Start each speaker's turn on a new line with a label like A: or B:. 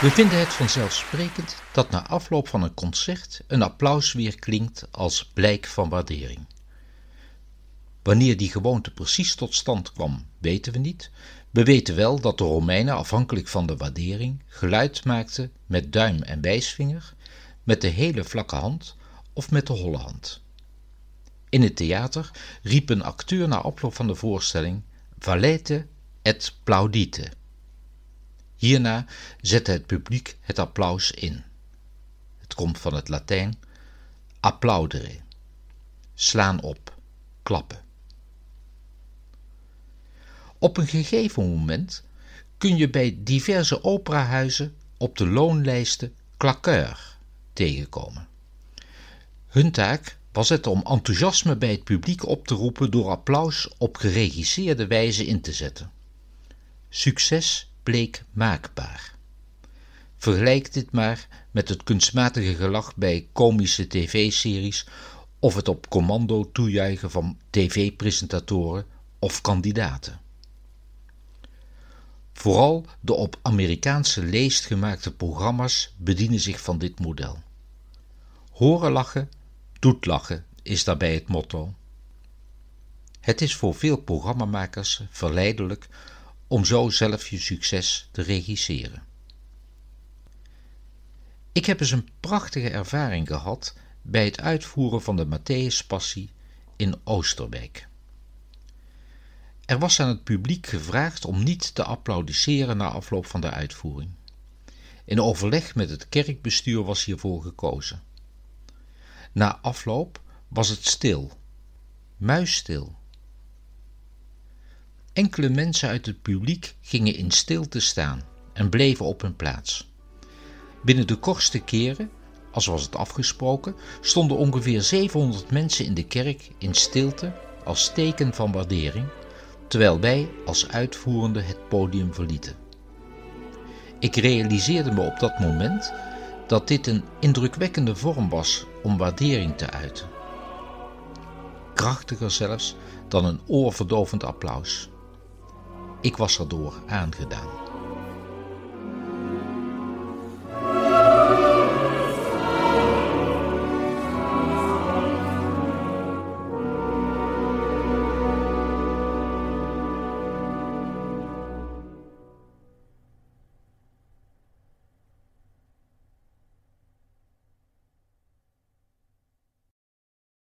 A: We vinden het vanzelfsprekend dat na afloop van een concert een applaus weer klinkt als blijk van waardering. Wanneer die gewoonte precies tot stand kwam, weten we niet. We weten wel dat de Romeinen afhankelijk van de waardering geluid maakten met duim en wijsvinger, met de hele vlakke hand of met de holle hand. In het theater riep een acteur na afloop van de voorstelling Valete et plaudite. Hierna zette het publiek het applaus in. Het komt van het Latijn applaudere, slaan op, klappen. Op een gegeven moment kun je bij diverse operahuizen op de loonlijsten claqueur tegenkomen. Hun taak was het om enthousiasme bij het publiek op te roepen door applaus op geregisseerde wijze in te zetten. Succes bleek maakbaar. Vergelijk dit maar met het kunstmatige gelach bij komische tv-series of het op commando toejuichen van tv-presentatoren of kandidaten. Vooral de op Amerikaanse leest gemaakte programma's bedienen zich van dit model. Horen lachen, doet lachen is daarbij het motto. Het is voor veel programmamakers verleidelijk om zo zelf je succes te regisseren. Ik heb eens een prachtige ervaring gehad bij het uitvoeren van de Matthäus-passie in Oosterwijk. Er was aan het publiek gevraagd om niet te applaudisseren na afloop van de uitvoering. In overleg met het kerkbestuur was hiervoor gekozen. Na afloop was het stil, muisstil. Enkele mensen uit het publiek gingen in stilte staan en bleven op hun plaats. Binnen de kortste keren, als was het afgesproken, stonden ongeveer 700 mensen in de kerk in stilte als teken van waardering, terwijl wij als uitvoerende het podium verlieten. Ik realiseerde me op dat moment dat dit een indrukwekkende vorm was om waardering te uiten. Krachtiger zelfs dan een oorverdovend applaus. Ik was erdoor aangedaan.